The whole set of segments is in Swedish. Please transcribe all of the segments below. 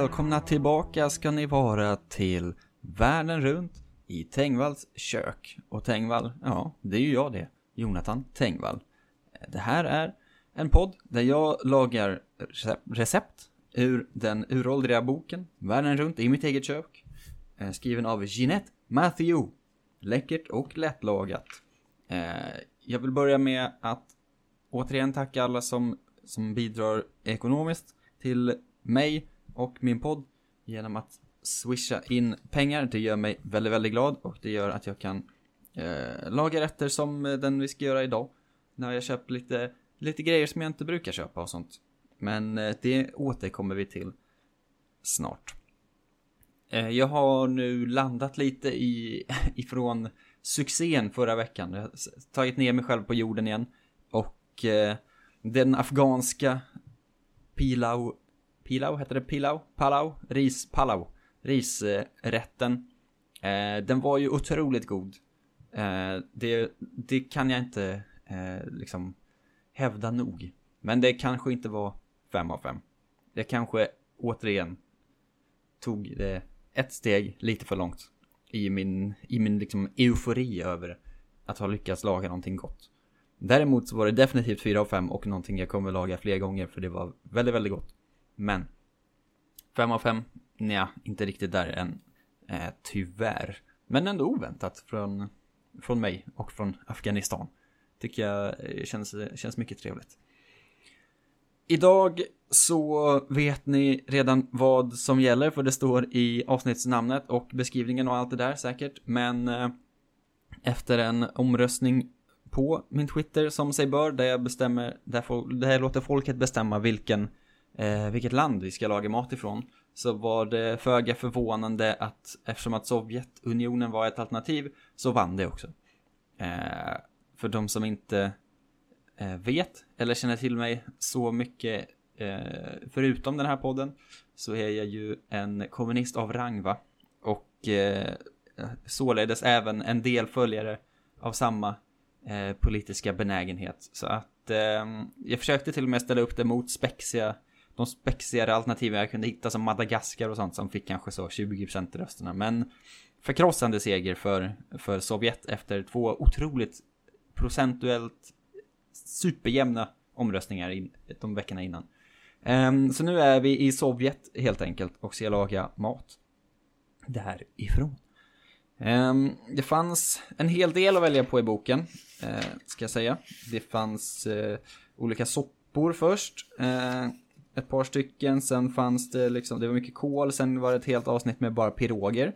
välkomna tillbaka ska ni vara till Världen runt i Tengvalls kök. Och Tengvall, ja, det är ju jag det. Jonathan Tengvall. Det här är en podd där jag lagar recept ur den uråldriga boken Världen runt i mitt eget kök. Eh, skriven av Jeanette Matthew. Läckert och lättlagat. Eh, jag vill börja med att återigen tacka alla som, som bidrar ekonomiskt till mig och min podd genom att swisha in pengar. Det gör mig väldigt, väldigt glad och det gör att jag kan eh, laga rätter som eh, den vi ska göra idag. När jag köpt lite, lite grejer som jag inte brukar köpa och sånt. Men eh, det återkommer vi till snart. Eh, jag har nu landat lite i, ifrån succén förra veckan. Jag har tagit ner mig själv på jorden igen. Och eh, den afghanska pilau, pilau heter det pilau? Palau? Ris, palau. Risrätten. Eh, den var ju otroligt god. Eh, det, det kan jag inte eh, liksom hävda nog. Men det kanske inte var fem av fem. Det kanske återigen tog det ett steg lite för långt i min, i min liksom eufori över att ha lyckats laga någonting gott. Däremot så var det definitivt 4 av 5 och någonting jag kommer laga fler gånger för det var väldigt, väldigt gott. Men 5 av 5, nja, inte riktigt där än. Eh, tyvärr. Men ändå oväntat från, från mig och från Afghanistan. Tycker jag eh, känns, känns mycket trevligt. Idag så vet ni redan vad som gäller för det står i avsnittsnamnet och beskrivningen och allt det där säkert. Men eh, efter en omröstning på min Twitter som sig bör där jag bestämmer, där, folk, där jag låter folket bestämma vilken, eh, vilket land vi ska laga mat ifrån. Så var det föga förvånande att eftersom att Sovjetunionen var ett alternativ så vann det också. Eh, för de som inte eh, vet eller känner till mig så mycket eh, förutom den här podden så är jag ju en kommunist av rang va? Och eh, således även en del följare av samma eh, politiska benägenhet. Så att eh, jag försökte till och med ställa upp det mot spexiga, de spexigare alternativen jag kunde hitta som Madagaskar och sånt som fick kanske så 20% rösterna. Men förkrossande seger för, för Sovjet efter två otroligt procentuellt superjämna omröstningar in, de veckorna innan. Um, så nu är vi i Sovjet helt enkelt och ska laga mat därifrån. Um, det fanns en hel del att välja på i boken, uh, ska jag säga. Det fanns uh, olika soppor först, uh, ett par stycken, sen fanns det liksom, det var mycket kol, sen var det ett helt avsnitt med bara piroger.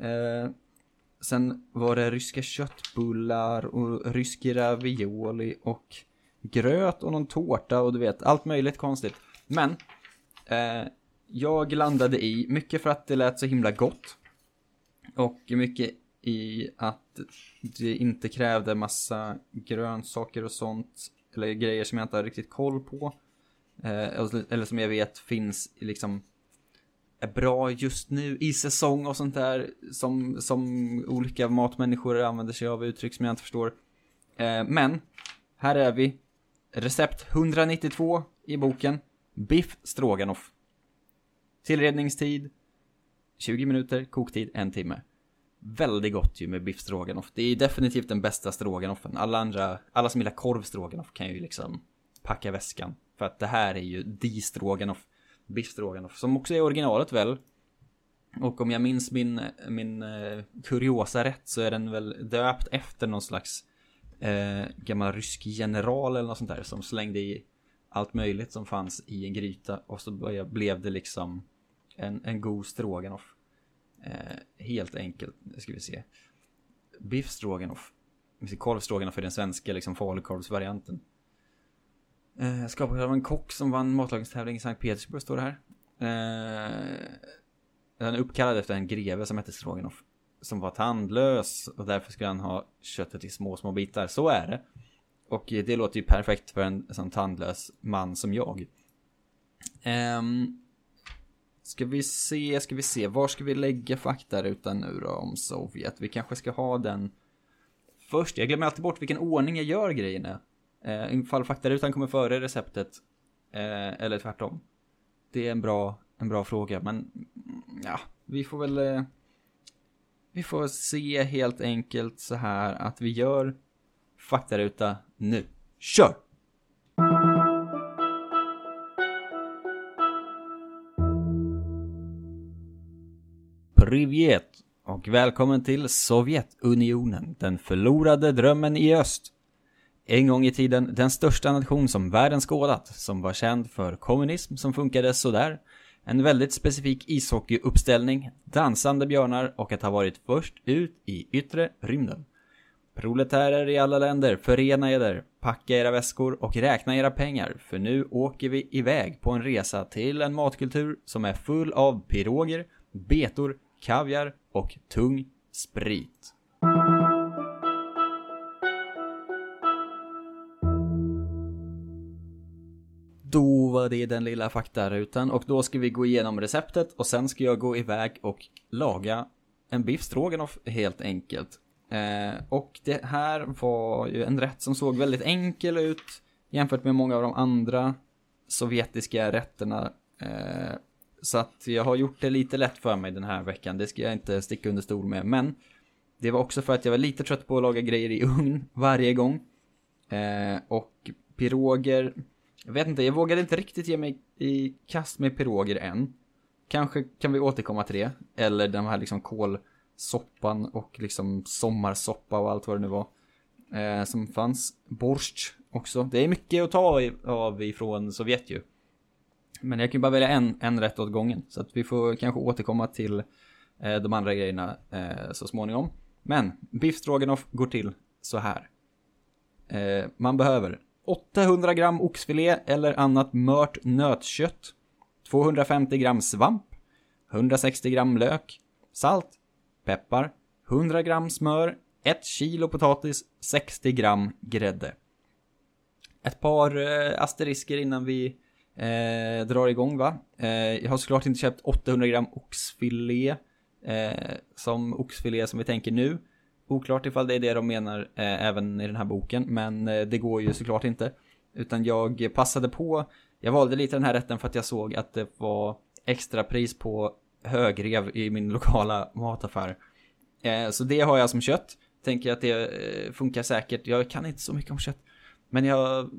Eh, sen var det ryska köttbullar och rysk ravioli och gröt och någon tårta och du vet, allt möjligt konstigt. Men, eh, jag landade i, mycket för att det lät så himla gott. Och mycket i att det inte krävde massa grönsaker och sånt. Eller grejer som jag inte har riktigt koll på. Eh, eller som jag vet finns liksom är bra just nu i säsong och sånt där. Som, som olika matmänniskor använder sig av uttryck som jag inte förstår. Eh, men, här är vi. Recept 192 i boken. Biff stroganoff. Tillredningstid 20 minuter, koktid en timme. Väldigt gott ju med biff stroganoff. Det är definitivt den bästa stroganoffen. Alla andra, alla som gillar korv stroganoff kan ju liksom packa väskan. För att det här är ju di stroganoff. Biff stroganoff. Som också är originalet väl. Och om jag minns min, min uh, kuriosa rätt så är den väl döpt efter någon slags uh, gammal rysk general eller något sånt där som slängde i allt möjligt som fanns i en gryta och så blev det liksom en, en god stroganoff. Eh, helt enkelt, nu ska vi se. Biff stroganoff. Korv stroganoff är den svenska liksom falukorvsvarianten. Eh, skapad av en kock som vann matlagningstävling i Sankt Petersburg står det här. Eh, den är uppkallad efter en greve som hette Stroganoff. Som var tandlös och därför skulle han ha köttet i små, små bitar. Så är det. Och det låter ju perfekt för en sån tandlös man som jag. Um, ska vi se, ska vi se, var ska vi lägga faktarutan nu då om Sovjet? Vi kanske ska ha den först. Jag glömmer alltid bort vilken ordning jag gör grejerna Eh, ifall faktarutan kommer före receptet, eh, eller tvärtom. Det är en bra, en bra fråga, men mm, ja, vi får väl... Eh, vi får se helt enkelt så här att vi gör faktaruta nu. Kör! Privet och välkommen till Sovjetunionen, den förlorade drömmen i öst. En gång i tiden den största nation som världen skådat, som var känd för kommunism som funkade sådär, en väldigt specifik ishockeyuppställning, dansande björnar och att ha varit först ut i yttre rymden. Proletärer i alla länder, förena eder, packa era väskor och räkna era pengar, för nu åker vi iväg på en resa till en matkultur som är full av piroger, betor, kaviar och tung sprit. Då i den lilla faktarutan och då ska vi gå igenom receptet och sen ska jag gå iväg och laga en biff stroganoff helt enkelt. Eh, och det här var ju en rätt som såg väldigt enkel ut jämfört med många av de andra sovjetiska rätterna. Eh, så att jag har gjort det lite lätt för mig den här veckan, det ska jag inte sticka under stol med. Men det var också för att jag var lite trött på att laga grejer i ugn varje gång. Eh, och piroger, jag vet inte, jag vågade inte riktigt ge mig i kast med piroger än. Kanske kan vi återkomma till det. Eller den här liksom kålsoppan och liksom sommarsoppa och allt vad det nu var. Eh, som fanns. Borst också. Det är mycket att ta av ifrån Sovjet ju. Men jag kan ju bara välja en, en rätt åt gången. Så att vi får kanske återkomma till eh, de andra grejerna eh, så småningom. Men biff stroganoff går till så här. Eh, man behöver 800 gram oxfilé eller annat mört nötkött. 250 gram svamp. 160 gram lök. Salt. Peppar. 100 gram smör. 1 kilo potatis. 60 gram grädde. Ett par eh, asterisker innan vi eh, drar igång va. Eh, jag har såklart inte köpt 800 gram oxfilé eh, som oxfilé som vi tänker nu. Oklart ifall det är det de menar eh, även i den här boken, men eh, det går ju såklart inte. Utan jag passade på, jag valde lite den här rätten för att jag såg att det var extra pris på högrev i min lokala mataffär. Eh, så det har jag som kött. Tänker att det eh, funkar säkert. Jag kan inte så mycket om kött. Men jag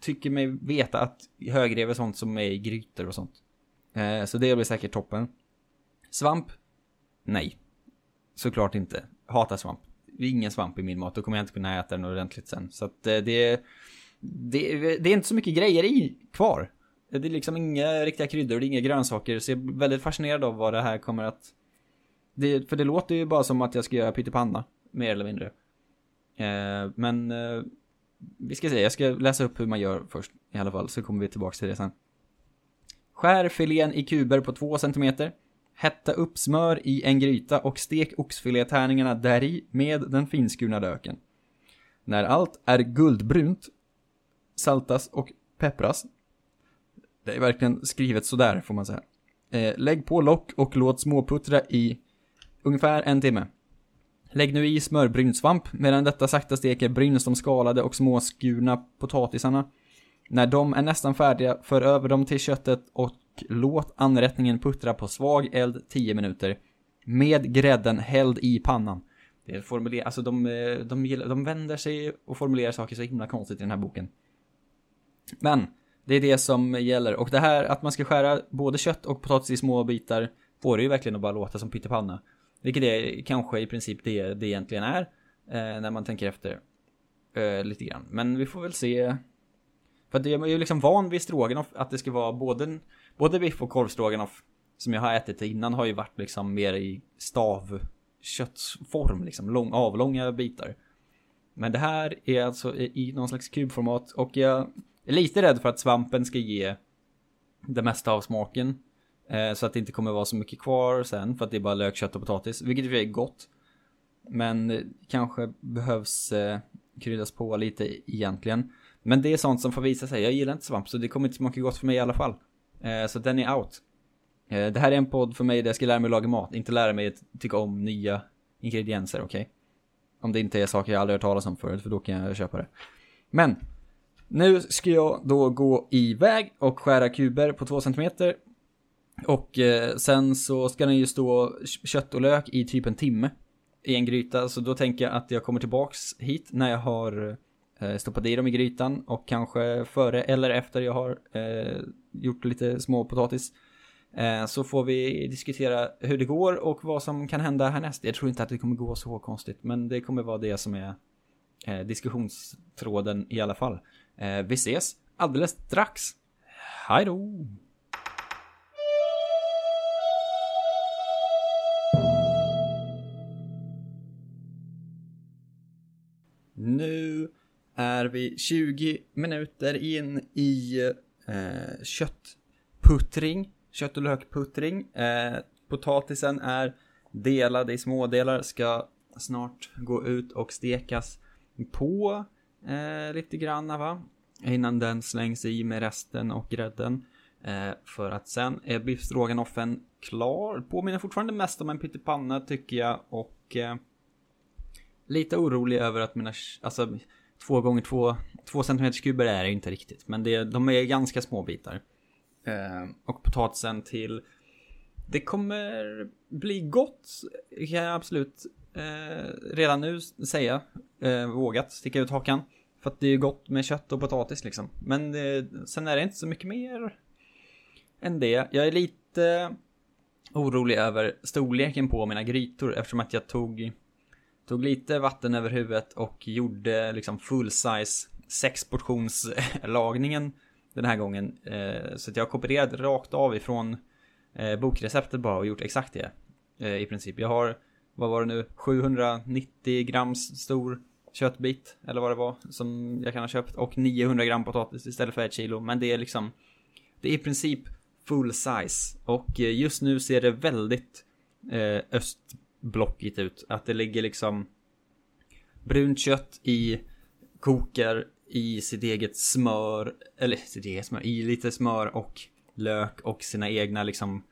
tycker mig veta att högrev är sånt som är i grytor och sånt. Eh, så det blir säkert toppen. Svamp? Nej. Såklart inte. Hatar svamp. Ingen svamp i min mat, då kommer jag inte kunna äta den ordentligt sen. Så att eh, det, det, det är inte så mycket grejer i kvar. Det är liksom inga riktiga kryddor, det är inga grönsaker. Så jag är väldigt fascinerad av vad det här kommer att... Det, för det låter ju bara som att jag ska göra pyttipanna, mer eller mindre. Eh, men eh, vi ska se, jag ska läsa upp hur man gör först i alla fall, så kommer vi tillbaka till det sen. Skär filén i kuber på 2 cm. Hetta upp smör i en gryta och stek oxfilétärningarna däri med den finskurna löken. När allt är guldbrunt saltas och peppras. Det är verkligen skrivet sådär får man säga. Eh, lägg på lock och låt småputtra i ungefär en timme. Lägg nu i smörbrynsvamp medan detta sakta steker bryns de skalade och småskurna potatisarna. När de är nästan färdiga, för över dem till köttet och låt anrättningen puttra på svag eld 10 minuter. Med grädden hälld i pannan. Det är formuler, alltså de, eh, de, de, de vänder sig och formulerar saker så himla konstigt i den här boken. Men, det är det som gäller. Och det här att man ska skära både kött och potatis i små bitar får det ju verkligen att bara låta som pyttipanna. Vilket är kanske i princip det det egentligen är. Eh, när man tänker efter. Eh, lite grann. Men vi får väl se. För att jag är ju liksom van vid stroganoff att det ska vara både, både biff och korvstroganoff. Som jag har ätit innan har ju varit liksom mer i stavköttsform liksom. Lång, avlånga bitar. Men det här är alltså i någon slags kubformat och jag är lite rädd för att svampen ska ge det mesta av smaken. Eh, så att det inte kommer vara så mycket kvar sen för att det är bara lök, kött och potatis. Vilket är gott. Men eh, kanske behövs eh, kryddas på lite egentligen. Men det är sånt som får visa sig. Jag gillar inte svamp så det kommer inte smaka gott för mig i alla fall. Eh, så den är out. Eh, det här är en podd för mig där jag ska lära mig att laga mat. Inte lära mig att tycka om nya ingredienser, okej? Okay? Om det inte är saker jag aldrig hört talas om förut för då kan jag köpa det. Men Nu ska jag då gå iväg och skära kuber på 2 cm. Och eh, sen så ska den ju stå kött och lök i typ en timme i en gryta. Så då tänker jag att jag kommer tillbaks hit när jag har eh, Eh, stoppat i dem i grytan och kanske före eller efter jag har eh, gjort lite små potatis. Eh, så får vi diskutera hur det går och vad som kan hända härnäst. Jag tror inte att det kommer gå så konstigt, men det kommer vara det som är eh, diskussionstråden i alla fall. Eh, vi ses alldeles strax. Hej då! Nu är vi 20 minuter in i eh, köttputtring, kött och lökputtring. Eh, potatisen är delad i smådelar, ska snart gå ut och stekas på eh, lite granna va. Innan den slängs i med resten och grädden. Eh, för att sen är biff stroganoffen klar. Påminner fortfarande mest om en pyttipanna tycker jag och eh, lite orolig över att mina, alltså två gånger två, två centimeters kuber är det inte riktigt. Men det, de är ganska små bitar. Eh, och potatisen till, det kommer bli gott, kan jag absolut eh, redan nu säga. Eh, vågat sticka ut hakan. För att det är gott med kött och potatis liksom. Men eh, sen är det inte så mycket mer än det. Jag är lite orolig över storleken på mina grytor eftersom att jag tog Tog lite vatten över huvudet och gjorde liksom full size sex portions lagningen den här gången. Eh, så att jag har kopierat rakt av ifrån eh, bokreceptet bara och gjort exakt det. Eh, I princip. Jag har, vad var det nu, 790 grams stor köttbit eller vad det var som jag kan ha köpt och 900 gram potatis istället för ett kilo. Men det är liksom, det är i princip full size och just nu ser det väldigt öst blockigt ut. Att det ligger liksom brunt kött i, kokar i sitt eget smör, eller sitt eget smör, i lite smör och lök och sina egna liksom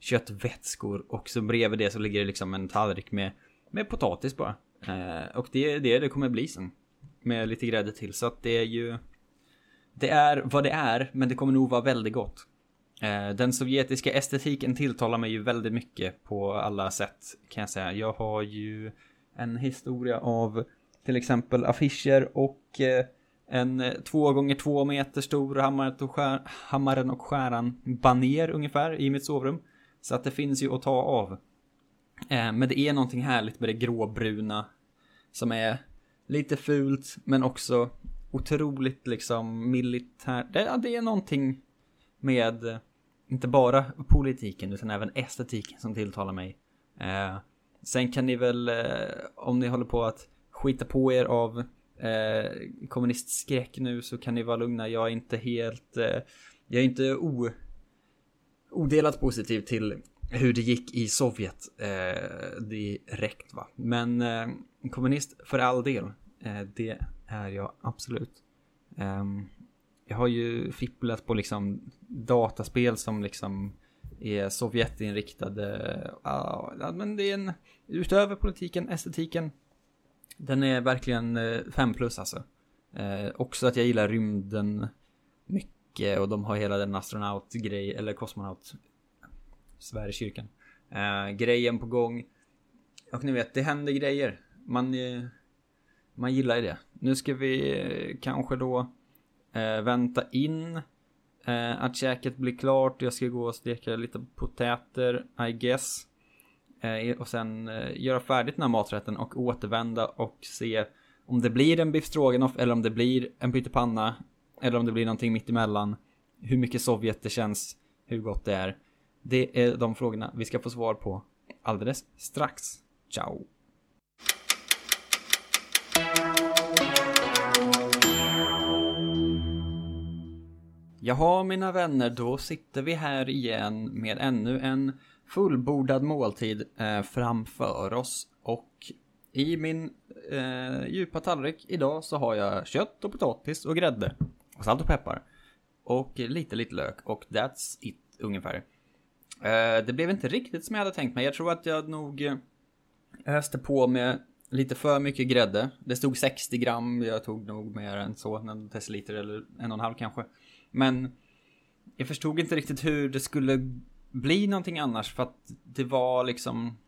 köttvätskor. Och så bredvid det så ligger det liksom en tallrik med, med potatis bara. Eh, och det är det det kommer bli sen. Med lite grädde till. Så att det är ju... Det är vad det är, men det kommer nog vara väldigt gott. Eh, den sovjetiska estetiken tilltalar mig ju väldigt mycket på alla sätt kan jag säga. Jag har ju en historia av till exempel affischer och eh, en eh, två gånger två meter stor hammaren och, skär, hammaren och skäran baner ungefär i mitt sovrum. Så att det finns ju att ta av. Men det är någonting härligt med det gråbruna som är lite fult men också otroligt liksom militärt. Det, det är någonting med inte bara politiken utan även estetiken som tilltalar mig. Eh, sen kan ni väl, eh, om ni håller på att skita på er av eh, kommunistskräck nu så kan ni vara lugna. Jag är inte helt, eh, jag är inte o, odelat positiv till hur det gick i Sovjet eh, direkt va. Men eh, kommunist för all del, eh, det är jag absolut. Um, jag har ju fipplat på liksom dataspel som liksom är Sovjetinriktade. Ja, men det är en, utöver politiken, estetiken. Den är verkligen eh, 5 plus alltså. Eh, också att jag gillar rymden mycket och de har hela den astronautgrej, eller kosmonaut, Sverigekyrkan. Eh, grejen på gång. Och ni vet, det händer grejer. Man, eh, man gillar ju det. Nu ska vi eh, kanske då Eh, vänta in eh, att käket blir klart. Jag ska gå och steka lite potäter, I guess. Eh, och sen eh, göra färdigt den här maträtten och återvända och se om det blir en biff stroganoff eller om det blir en pyttipanna. Eller om det blir någonting mittemellan. Hur mycket Sovjet det känns, hur gott det är. Det är de frågorna vi ska få svar på alldeles strax. Ciao! Jaha mina vänner, då sitter vi här igen med ännu en fullbordad måltid eh, framför oss. Och i min eh, djupa tallrik idag så har jag kött och potatis och grädde. Och salt och peppar. Och lite, lite lök. Och that's it ungefär. Eh, det blev inte riktigt som jag hade tänkt mig. Jag tror att jag nog eh, öste på med lite för mycket grädde. Det stod 60 gram, jag tog nog mer än så, en deciliter eller en och en halv kanske. Men jag förstod inte riktigt hur det skulle bli någonting annars för att det var liksom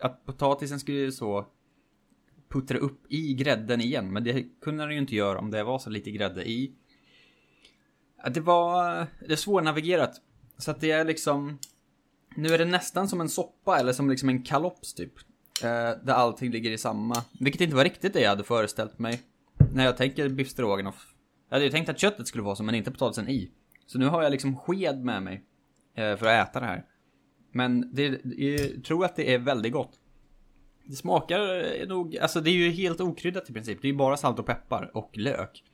att potatisen skulle så puttra upp i grädden igen, men det kunde den ju inte göra om det var så lite grädde i. Det var, det är svårnavigerat. Så att det är liksom, nu är det nästan som en soppa eller som liksom en kalops typ. Eh, där allting ligger i samma, vilket inte var riktigt det jag hade föreställt mig. När jag tänker biff stroganoff. Jag hade ju tänkt att köttet skulle vara så, men inte potatisen i. Så nu har jag liksom sked med mig. Eh, för att äta det här. Men det, jag tror att det är väldigt gott. Det smakar eh, nog, alltså det är ju helt okryddat i princip. Det är ju bara salt och peppar och lök.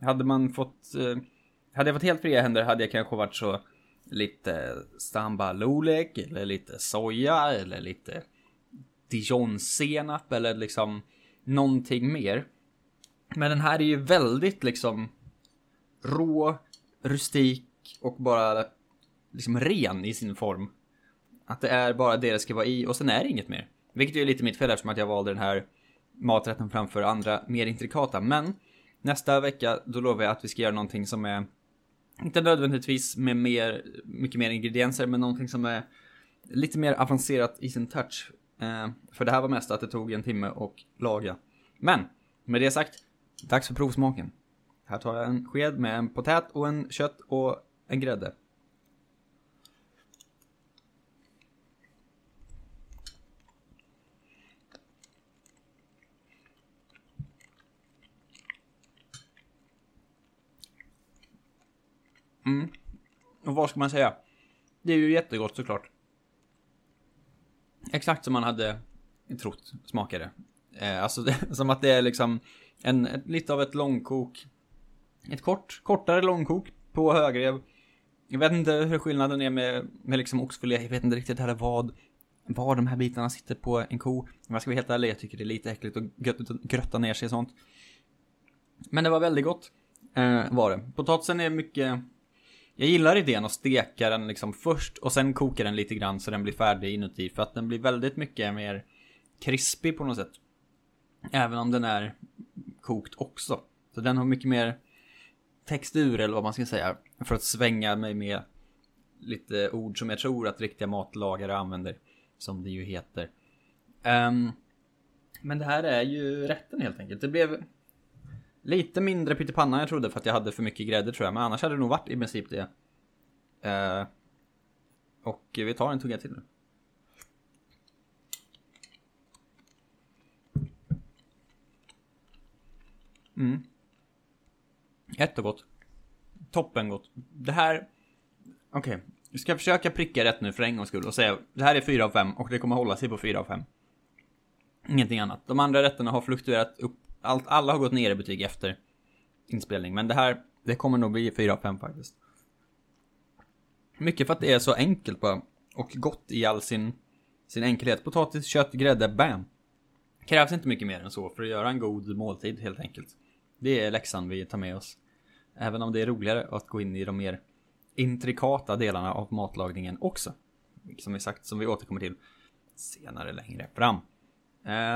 Hade man fått, eh, hade jag fått helt fria händer hade jag kanske varit så lite stamba lolek eller lite soja eller lite dijonsenap eller liksom någonting mer. Men den här är ju väldigt liksom rå, rustik och bara liksom ren i sin form. Att det är bara det det ska vara i och sen är det inget mer. Vilket är lite mitt fel eftersom att jag valde den här maträtten framför andra mer intrikata. Men nästa vecka då lovar jag att vi ska göra någonting som är inte nödvändigtvis med mer, mycket mer ingredienser, men någonting som är lite mer avancerat i sin touch. Eh, för det här var mest att det tog en timme och laga. Men med det sagt, dags för provsmaken. Här tar jag en sked med en potät och en kött och en grädde. Mm. Och vad ska man säga? Det är ju jättegott såklart. Exakt som man hade trott smakade. Eh, alltså det, som att det är liksom en, ett, lite av ett långkok. Ett kort, kortare långkok på högrev. Jag vet inte hur skillnaden är med, med liksom oxfilé. Jag vet inte riktigt heller vad, var de här bitarna sitter på en ko. Om jag ska vara helt ärlig, jag tycker det är lite äckligt att grötta ner sig i sånt. Men det var väldigt gott. Eh, var det. Potatisen är mycket jag gillar idén att steka den liksom först och sen koka den lite grann så den blir färdig inuti. För att den blir väldigt mycket mer krispig på något sätt. Även om den är kokt också. Så den har mycket mer textur eller vad man ska säga. För att svänga mig med lite ord som jag tror att riktiga matlagare använder. Som det ju heter. Um, men det här är ju rätten helt enkelt. Det blev Lite mindre pyttipanna än jag trodde för att jag hade för mycket grädde tror jag. Men annars hade det nog varit i princip det. Uh, och vi tar en tugga till nu. Mm. Jättegott. Toppengott. Det här... Okej. Okay. Jag ska försöka pricka rätt nu för en gångs skull och säga det här är 4 av 5 och det kommer hålla sig på 4 av 5. Ingenting annat. De andra rätterna har fluktuerat upp allt, alla har gått ner i betyg efter inspelning, men det här, det kommer nog bli 4 av 5 faktiskt. Mycket för att det är så enkelt bara. Och gott i all sin, sin enkelhet. Potatis, kött, grädde, bam. Krävs inte mycket mer än så för att göra en god måltid helt enkelt. Det är läxan vi tar med oss. Även om det är roligare att gå in i de mer intrikata delarna av matlagningen också. Som vi sagt, som vi återkommer till senare längre fram.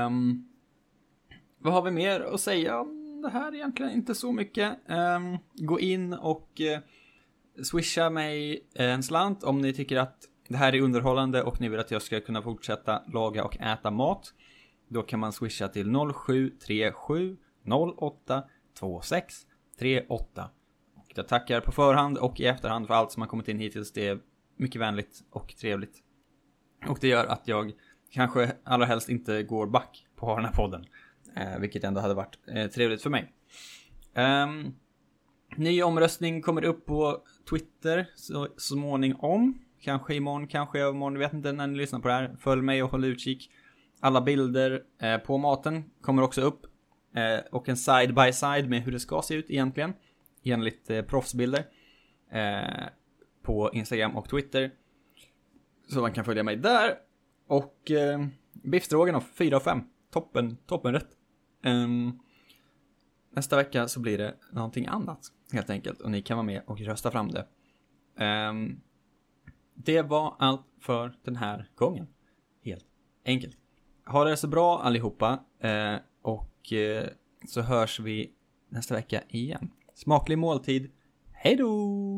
Um, vad har vi mer att säga om det här egentligen? Inte så mycket. Um, gå in och uh, swisha mig en slant om ni tycker att det här är underhållande och ni vill att jag ska kunna fortsätta laga och äta mat. Då kan man swisha till 0737 08 26 38. Och jag tackar på förhand och i efterhand för allt som har kommit in hittills. Det är mycket vänligt och trevligt. Och det gör att jag kanske allra helst inte går back på den här podden. Eh, vilket ändå hade varit eh, trevligt för mig. Um, ny omröstning kommer upp på Twitter så småningom. Kanske imorgon, kanske övermorgon, jag vet inte när ni lyssnar på det här. Följ mig och håll utkik. Alla bilder eh, på maten kommer också upp. Eh, och en side by side med hur det ska se ut egentligen. Enligt eh, proffsbilder. Eh, på Instagram och Twitter. Så man kan följa mig där. Och eh, biffstroganoff 4 av 5. Toppen, toppenrätt. Um, nästa vecka så blir det någonting annat helt enkelt och ni kan vara med och rösta fram det. Um, det var allt för den här gången. Helt enkelt. ha det så bra allihopa. Eh, och och eh, så hörs vi nästa vecka igen. Smaklig måltid. Hej då!